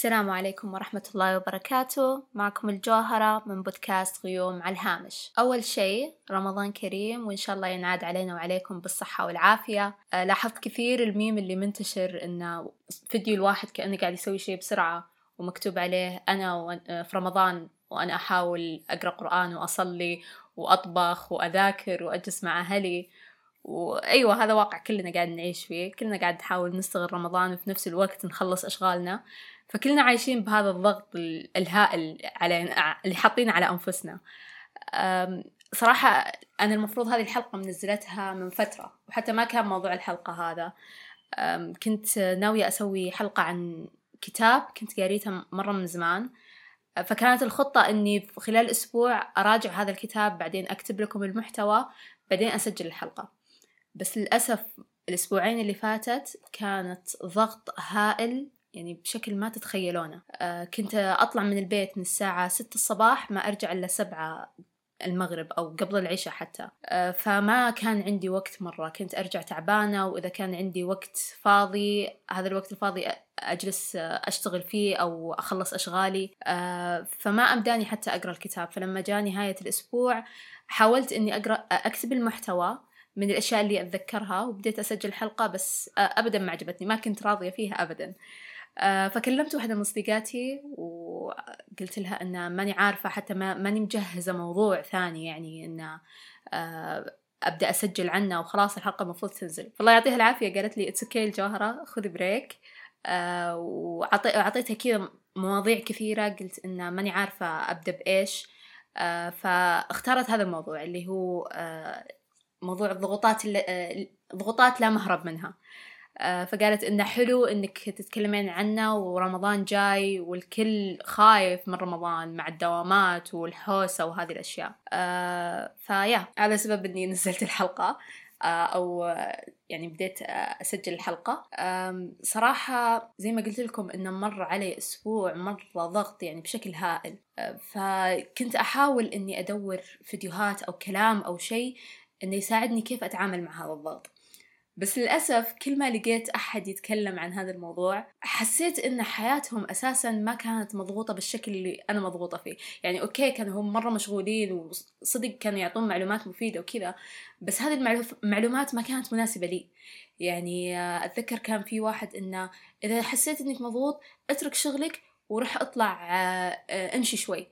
السلام عليكم ورحمة الله وبركاته. معكم الجوهرة من بودكاست غيوم على الهامش. أول شيء رمضان كريم وإن شاء الله ينعاد علينا وعليكم بالصحة والعافية. أه لاحظت كثير الميم اللي منتشر إنه فيديو الواحد كأنه قاعد يسوي شيء بسرعة ومكتوب عليه أنا في رمضان وأنا أحاول أقرأ قرآن وأصلي وأطبخ وأذاكر وأجلس مع أهلي. وأيوة هذا واقع كلنا قاعد نعيش فيه كلنا قاعد نحاول نستغل رمضان وفي نفس الوقت نخلص أشغالنا. فكلنا عايشين بهذا الضغط الهائل على اللي حاطينه على أنفسنا. صراحة أنا المفروض هذه الحلقة منزلتها من فترة وحتى ما كان موضوع الحلقة هذا. كنت ناوية أسوي حلقة عن كتاب كنت قريته مرة من زمان. فكانت الخطة إني خلال أسبوع أراجع هذا الكتاب بعدين أكتب لكم المحتوى بعدين أسجل الحلقة. بس للأسف الأسبوعين اللي فاتت كانت ضغط هائل يعني بشكل ما تتخيلونه. آه كنت أطلع من البيت من الساعة ستة الصباح ما أرجع إلا سبعة المغرب أو قبل العشاء حتى. آه فما كان عندي وقت مرة. كنت أرجع تعبانة وإذا كان عندي وقت فاضي هذا الوقت الفاضي أجلس أشتغل فيه أو أخلص أشغالي. آه فما أمداني حتى أقرأ الكتاب. فلما جاء نهاية الأسبوع حاولت إني أقرأ أكتب المحتوى من الأشياء اللي أتذكرها وبديت أسجل حلقة بس أبدا ما عجبتني ما كنت راضية فيها أبدا. آه فكلمت واحدة من صديقاتي وقلت لها أن ماني عارفة حتى ما ماني مجهزة موضوع ثاني يعني أن آه أبدأ أسجل عنه وخلاص الحلقة المفروض تنزل. فالله يعطيها العافية قالت لي it's okay الجوهرة خذي break آه وأعطيتها كذا مواضيع كثيرة قلت إن ماني عارفة أبدأ بإيش. آه فاختارت هذا الموضوع اللي هو آه موضوع الضغوطات ضغوطات لا مهرب منها. فقالت إنه حلو إنك تتكلمين عنه ورمضان جاي والكل خايف من رمضان مع الدوامات والحوسة وهذه الأشياء. فيا هذا سبب إني نزلت الحلقة أو يعني بديت أسجل الحلقة. صراحة زي ما قلت لكم إنه مر علي أسبوع مرة ضغط يعني بشكل هائل. فكنت أحاول إني أدور فيديوهات أو كلام أو شيء إنه يساعدني كيف أتعامل مع هذا الضغط. بس للأسف كل ما لقيت أحد يتكلم عن هذا الموضوع حسيت إن حياتهم أساسا ما كانت مضغوطة بالشكل اللي أنا مضغوطة فيه. يعني أوكي كانوا هم مرة مشغولين وصدق كانوا يعطون معلومات مفيدة وكذا بس هذه المعلومات ما كانت مناسبة لي. يعني أتذكر كان في واحد إنه إذا حسيت إنك مضغوط اترك شغلك وروح اطلع امشي شوي.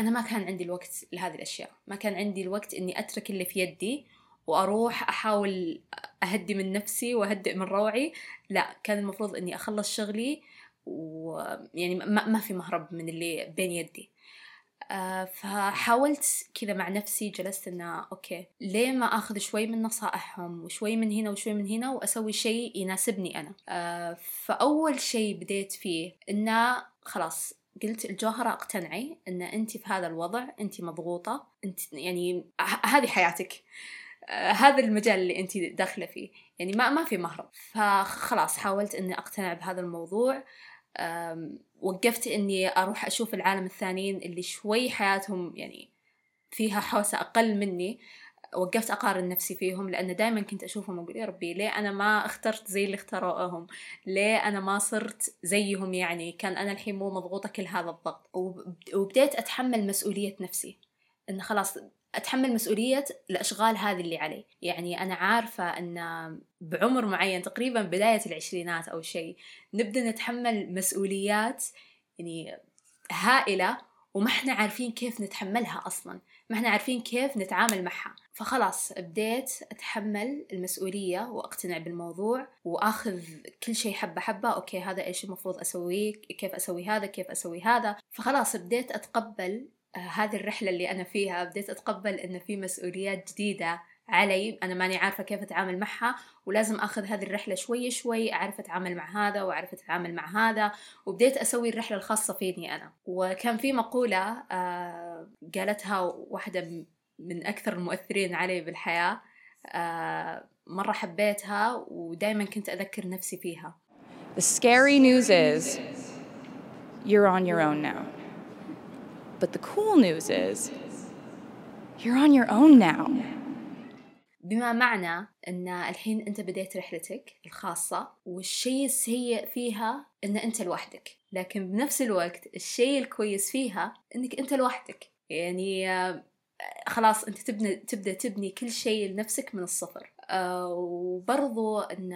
أنا ما كان عندي الوقت لهذه الأشياء. ما كان عندي الوقت إني أترك اللي في يدي وأروح أحاول أهدي من نفسي وأهدئ من روعي. لا كان المفروض إني أخلص شغلي ويعني ما, ما في مهرب من اللي بين يدي. آه فحاولت كذا مع نفسي جلست إنه أوكي ليه ما أخذ شوي من نصائحهم وشوي من هنا وشوي من هنا وأسوي شيء يناسبني أنا؟ آه فأول شيء بديت فيه إنه خلاص قلت الجوهرة اقتنعي إن انت في هذا الوضع انت مضغوطة انت يعني هذه حياتك. آه هذا المجال اللي انت داخلة فيه. يعني ما ما في مهرب. فخلاص حاولت إني أقتنع بهذا الموضوع. وقفت إني أروح أشوف العالم الثانيين اللي شوي حياتهم يعني فيها حوسة أقل مني. وقفت أقارن نفسي فيهم لأن دائما كنت أشوفهم وأقول يا ربي ليه أنا ما اخترت زي اللي اختاروهم ليه أنا ما صرت زيهم يعني؟ كان أنا الحين مو مضغوطة كل هذا الضغط. وبديت أتحمل مسؤولية نفسي. إن خلاص أتحمل مسؤولية الأشغال هذه اللي علي. يعني أنا عارفة أن بعمر معين تقريبا بداية العشرينات أو شيء نبدأ نتحمل مسؤوليات يعني هائلة وما إحنا عارفين كيف نتحملها أصلا. ما إحنا عارفين كيف نتعامل معها. فخلاص بديت أتحمل المسؤولية وأقتنع بالموضوع وأخذ كل شيء حبة حبة okay هذا إيش المفروض أسويه؟ كيف أسوي هذا؟ كيف أسوي هذا؟ فخلاص بديت أتقبل هذه الرحلة اللي أنا فيها. بديت أتقبل إن في مسؤوليات جديدة علي. أنا ماني عارفة كيف أتعامل معها ولازم أخذ هذه الرحلة شوي شوي أعرف أتعامل مع هذا وأعرف أتعامل مع هذا. وبديت أسوي الرحلة الخاصة فيني أنا. وكان في مقولة آه قالتها واحدة من أكثر المؤثرين علي بالحياة آه مرة حبيتها ودايما كنت أذكر نفسي فيها The scary news is you're on your own now. But the cool news is you're on your own now. بما معنى إن الحين أنت بديت رحلتك الخاصة والشيء السيء فيها إن أنت لوحدك لكن بنفس الوقت الشيء الكويس فيها إنك أنت لوحدك يعني آه، خلاص أنت تبني تبدأ تبني كل شيء لنفسك من الصفر. آه، وبرضو إن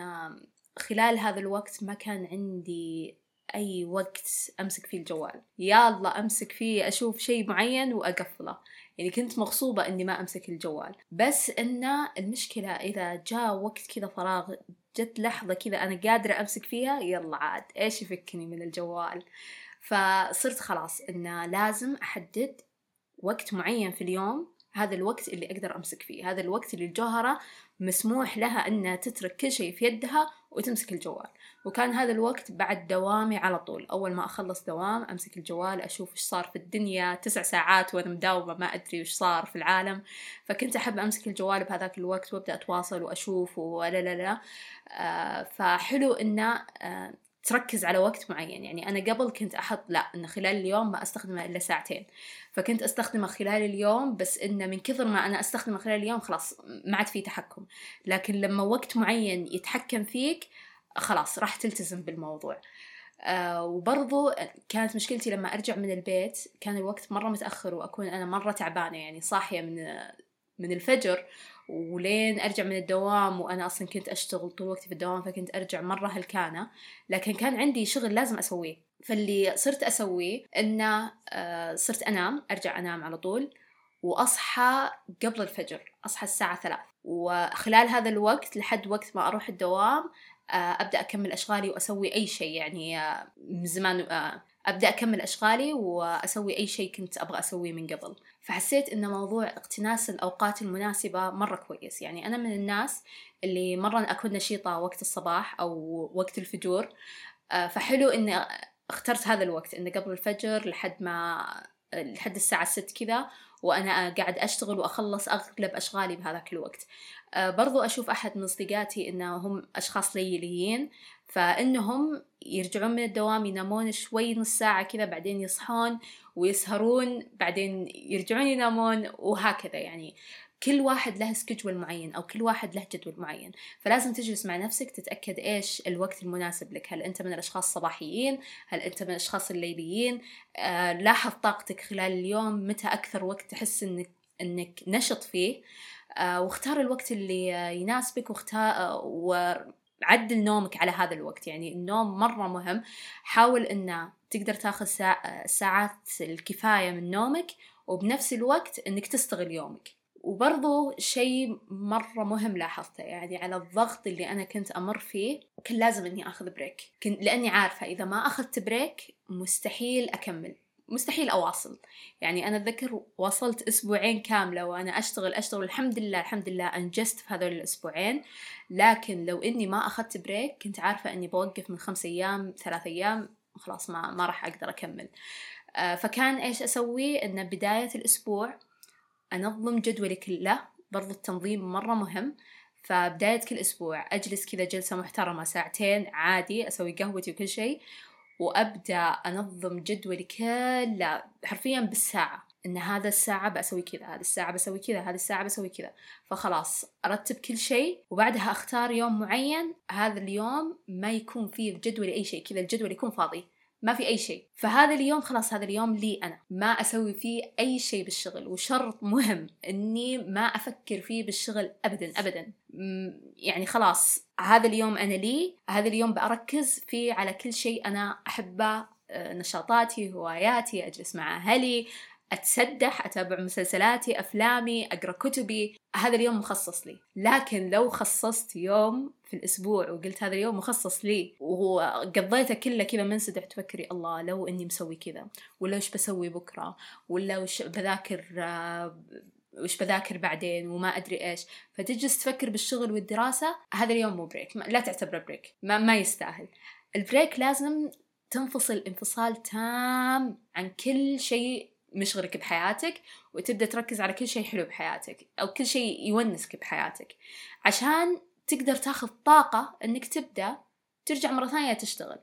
خلال هذا الوقت ما كان عندي أي وقت أمسك فيه الجوال. يا الله أمسك فيه أشوف شيء معين وأقفله. يعني كنت مغصوبة إني ما أمسك الجوال. بس إن المشكلة إذا جاء وقت كذا فراغ جت لحظة كذا أنا قادرة أمسك فيها يلا عاد إيش يفكني من الجوال؟ فصرت خلاص انه لازم أحدد وقت معين في اليوم هذا الوقت اللي أقدر أمسك فيه هذا الوقت اللي الجوهرة مسموح لها أنها تترك كل شيء في يدها وتمسك الجوال. وكان هذا الوقت بعد دوامي على طول. أول ما أخلص دوام أمسك الجوال أشوف إيش صار في الدنيا. تسع ساعات وأنا مداومة ما أدري إيش صار في العالم. فكنت أحب أمسك الجوال بهذاك الوقت وأبدأ أتواصل وأشوف ولا لا لا. آه فحلو إنه آه تركز على وقت معين. يعني أنا قبل كنت أحط لا إن خلال اليوم ما أستخدمه إلا ساعتين. فكنت أستخدمه خلال اليوم بس إنه من كثر ما أنا أستخدمه خلال اليوم خلاص ما عاد في تحكم. لكن لما وقت معين يتحكم فيك خلاص راح تلتزم بالموضوع. آه وبرضو كانت مشكلتي لما أرجع من البيت كان الوقت مرة متأخر وأكون أنا مرة تعبانة يعني صاحية من من الفجر. ولين أرجع من الدوام وأنا أصلا كنت أشتغل طول وقتي في الدوام فكنت أرجع مرة هلكانة. لكن كان عندي شغل لازم أسويه. فاللي صرت أسويه إنه آه، صرت أنام أرجع أنام على طول وأصحى قبل الفجر أصحى الساعة ثلاث وخلال هذا الوقت لحد وقت ما أروح الدوام آه، أبدأ أكمل أشغالي وأسوي أي شيء يعني آه، من زمان أبدأ أكمل أشغالي وأسوي أي شيء كنت أبغى أسويه من قبل. فحسيت إن موضوع اقتناس الأوقات المناسبة مرة كويس. يعني أنا من الناس اللي مرة أكون نشيطة وقت الصباح أو وقت الفجور. آه، فحلو إني اخترت هذا الوقت انه قبل الفجر لحد ما لحد الساعة ست كذا وأنا قاعد أشتغل وأخلص أغلب أشغالي بهذاك الوقت. آه، برضو أشوف أحد من أصدقائي إنهم أشخاص ليليين. فإنهم يرجعون من الدوام ينامون شوي نص ساعة كذا بعدين يصحون ويسهرون بعدين يرجعون ينامون وهكذا يعني. كل واحد له سكجول معين أو كل واحد له جدول معين. فلازم تجلس مع نفسك تتأكد إيش الوقت المناسب لك. هل أنت من الأشخاص الصباحيين هل أنت من الأشخاص الليليين؟ آه لاحظ طاقتك خلال اليوم متى أكثر وقت تحس إنك إنك نشط فيه؟ آه واختار الوقت اللي يناسبك واختار آه وعدل نومك على هذا الوقت. يعني النوم مرة مهم. حاول إنه تقدر تاخذ ساعات الكفاية من نومك وبنفس الوقت إنك تستغل يومك. وبرضو شيء مرة مهم لاحظته يعني على الضغط اللي أنا كنت أمر فيه كان لازم إني أخذ break لأني عارفة إذا ما أخذت break مستحيل أكمل. مستحيل أواصل. يعني أنا أتذكر وصلت أسبوعين كاملة وأنا أشتغل أشتغل الحمد لله الحمد لله أنجزت في هذول الأسبوعين. لكن لو إني ما أخذت break كنت عارفة إني بوقف من خمس أيام ثلاث أيام خلاص ما ما راح أقدر أكمل. آه، فكان إيش أسوي؟ إن بداية الأسبوع أنظم جدولي كله برضو التنظيم مرة مهم. فبداية كل أسبوع أجلس كذا جلسة محترمة ساعتين عادي أسوي قهوتي وكل شيء. وأبدأ أنظم جدولي كله حرفيا بالساعة إن هذا الساعة بسوي كذا هذه الساعة بسوي كذا هذه الساعة بسوي كذا. فخلاص أرتب كل شيء وبعدها أختار يوم معين هذا اليوم ما يكون فيه في جدولي أي شيء كذا الجدول يكون فاضي ما في أي شيء. فهذا اليوم خلاص هذا اليوم لي أنا ما أسوي فيه أي شيء بالشغل. وشرط مهم أني ما أفكر فيه بالشغل أبدا أبدا. يعني خلاص هذا اليوم أنا لي هذا اليوم بأركز فيه على كل شيء أنا أحبه آه، نشاطاتي هواياتي أجلس مع أهلي أتسدح أتابع مسلسلاتي أفلامي أقرأ كتبي. هذا اليوم مخصص لي. لكن لو خصصت يوم في الأسبوع وقلت هذا اليوم مخصص لي وقضيته كله كذا منسدح تفكري الله لو إني مسوي كذا ولا وش بسوي بكرة ولا وش بذاكر وش بذاكر بعدين وما أدري إيش. فتجلس تفكر بالشغل والدراسة هذا اليوم مو break لا تعتبره break ما, ما يستاهل. ال break لازم تنفصل انفصال تام عن كل شيء مشغلك بحياتك وتبدأ تركز على كل شيء حلو بحياتك أو كل شيء يونسك بحياتك. عشان تقدر تاخذ طاقة إنك تبدأ ترجع مرة ثانية تشتغل.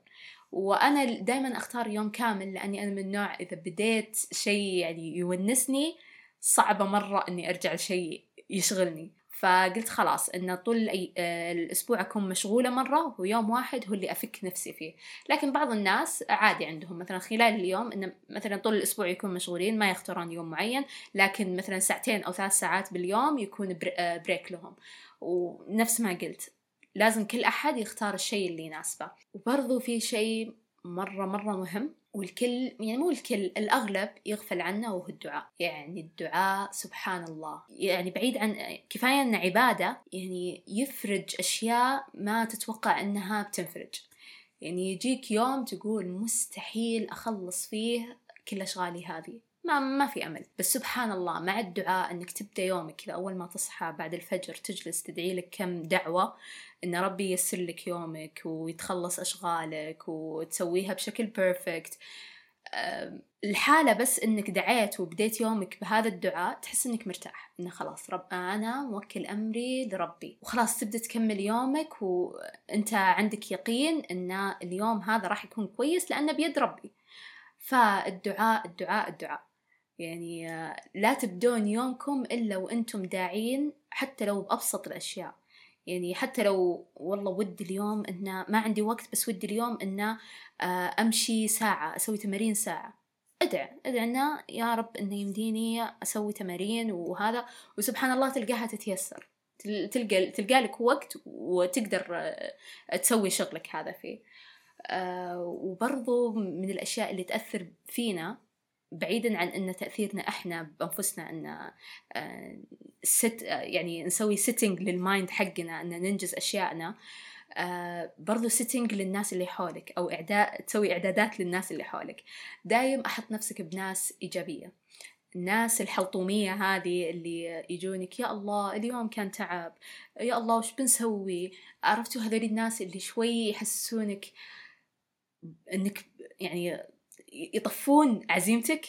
وأنا دائما أختار يوم كامل لأني أنا من النوع إذا بديت شيء يعني يونسني صعبة مرة إني أرجع لشيء يشغلني. فقلت خلاص إن طول. آه، الأسبوع أكون مشغولة مرة ويوم واحد هو اللي أفك نفسي فيه. لكن بعض الناس عادي عندهم. مثلا خلال اليوم إن مثلا طول الأسبوع يكون مشغولين ما يختارون يوم معين لكن مثلا ساعتين أو ثلاث ساعات باليوم يكون بريك لهم. ونفس ما قلت لازم كل أحد يختار الشيء اللي يناسبه. وبرضو في شيء مرة مرة مهم والكل يعني مو الكل الأغلب يغفل عنه وهو الدعاء. يعني الدعاء سبحان الله يعني بعيد عن كفاية أنه عبادة يعني يفرج أشياء ما تتوقع أنها بتنفرج. يعني يجيك يوم تقول مستحيل أخلص فيه كل أشغالي هذه. ما ما في أمل. بس سبحان الله مع الدعاء إنك تبدأ يومك كذا أول ما تصحى بعد الفجر تجلس تدعي لك كم دعوة إن ربي ييسر لك يومك ويتخلص أشغالك وتسويها بشكل بيرفكت الحالة بس إنك دعيت وبديت يومك بهذا الدعاء تحس إنك مرتاح انه خلاص رب أنا موكل أمري لربي. وخلاص تبدأ تكمل يومك وانت عندك يقين إن اليوم هذا راح يكون كويس لأنه بيد ربي. فالدعاء الدعاء الدعاء. يعني لا تبدون يومكم إلا وأنتم داعين حتى لو بأبسط الأشياء. يعني حتى لو والله ودي اليوم إنه ما عندي وقت بس ودي اليوم إنه آه، أمشي ساعة أسوي تمارين ساعة. ادع ادع إنه يا رب إنه يمديني أسوي تمارين وهذا وسبحان الله تلقاها تتيسر. تلقى تلقى لك وقت وتقدر آه، تسوي شغلك هذا فيه. آه، وبرضو من الأشياء اللي تأثر فينا بعيدا عن إن تأثيرنا إحنا بأنفسنا إن set آه، يعني نسوي setting لل mind حقنا إن ننجز اشيائنا آه برضو setting للناس اللي حولك أو اعداد تسوي إعدادات للناس اللي حولك. دايم أحط نفسك بناس إيجابية. الناس الحلطومية هذه اللي يجونك يا الله اليوم كان تعب. يا الله وش بنسوي؟ عرفتوا هذول الناس اللي شوي يحسسونك إنك يعني يطفون عزيمتك؟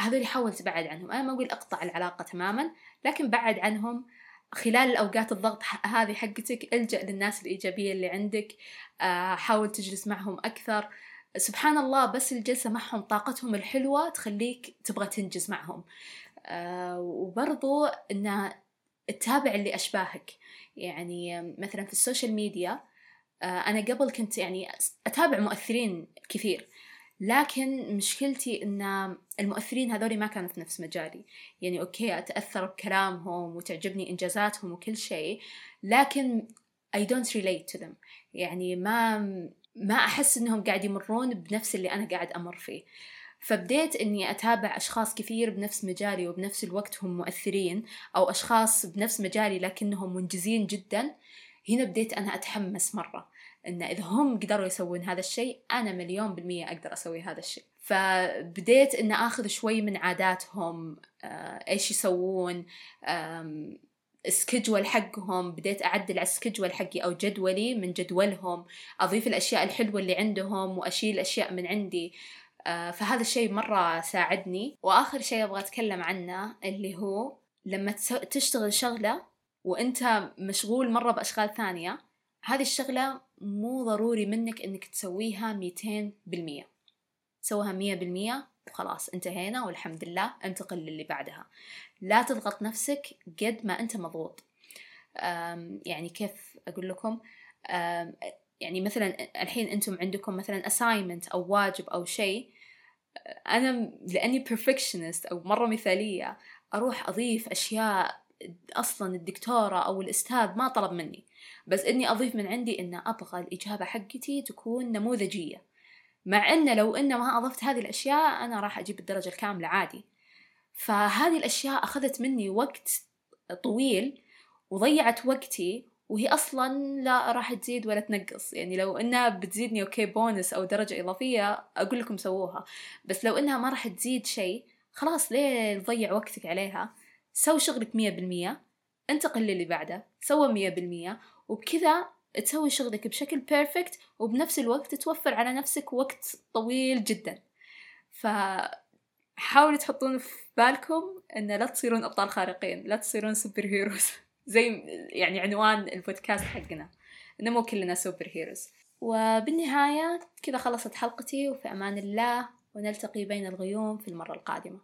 هذول حاول تبعد عنهم. أنا ما أقول أقطع العلاقة تماما لكن بعد عنهم خلال الأوقات الضغط هذه حقتك ألجأ للناس الإيجابية اللي عندك آه، حاول تجلس معهم أكثر. سبحان الله بس الجلسة معهم طاقتهم الحلوة تخليك تبغى تنجز معهم. آه، وبرضو أن تتابع اللي أشباهك. يعني مثلا في ال social media آه، أنا قبل كنت يعني أتابع مؤثرين كثير. لكن مشكلتي إن المؤثرين هذول ما كانوا في نفس مجالي. يعني أوكي أتأثر بكلامهم وتعجبني إنجازاتهم وكل شيء لكن I don't relate to them. يعني ما ما أحس إنهم قاعد يمرون بنفس اللي أنا قاعد أمر فيه. فبديت إني أتابع أشخاص كثير بنفس مجالي وبنفس الوقت هم مؤثرين أو أشخاص بنفس مجالي لكنهم منجزين جدا. هنا بديت أنا أتحمس مرة. إن إذا هم قدروا يسوون هذا الشيء أنا مليون بالمية أقدر أسوي هذا الشيء. فبديت إن آخذ شوي من عاداتهم آه، إيش يسوون السكجول حقهم. بديت أعدل على السكجول حقي أو جدولي من جدولهم أضيف الأشياء الحلوة اللي عندهم وأشيل أشياء من عندي. آه، فهذا الشيء مرة ساعدني. وآخر شيء أبغى أتكلم عنه اللي هو لما تشتغل شغلة وأنت مشغول مرة بأشغال ثانية هذه الشغلة مو ضروري منك إنك تسويها ميتين بالمية. سوها مية بالمية وخلاص انتهينا والحمد لله انتقل للي بعدها. لا تضغط نفسك قد ما أنت مضغوط. يعني كيف أقول لكم؟ يعني مثلا الحين أنتم عندكم مثلا assignment أو واجب أو شيء أنا لأني perfectionist أو مرة مثالية أروح أضيف أشياء أصلا الدكتورة أو الأستاذ ما طلب مني بس إني أضيف من عندي إن أبغى الإجابة حقتي تكون نموذجية. مع ان لو ان ما أضفت هذه الأشياء أنا راح أجيب الدرجة الكاملة عادي. فهذه الأشياء أخذت مني وقت طويل وضيعت وقتي وهي أصلا لا راح تزيد ولا تنقص. يعني لو إنها بتزيدني okay bonus أو درجة إضافية أقول لكم سووها. بس لو إنها ما راح تزيد شيء خلاص ليه تضيع وقتك عليها؟ سوي شغلك مية بالمية انتقل للي بعده سوى مية بالمية وبكذا تسوي شغلك بشكل perfect وبنفس الوقت توفر على نفسك وقت طويل جدا. فحاولوا تحطون في بالكم إن لا تصيرون أبطال خارقين لا تصيرون super heroes زي يعني عنوان البودكاست حقنا إنه مو كلنا super heroes وبالنهاية كذا خلصت حلقتي وفي أمان الله ونلتقي بين الغيوم في المرة القادمة.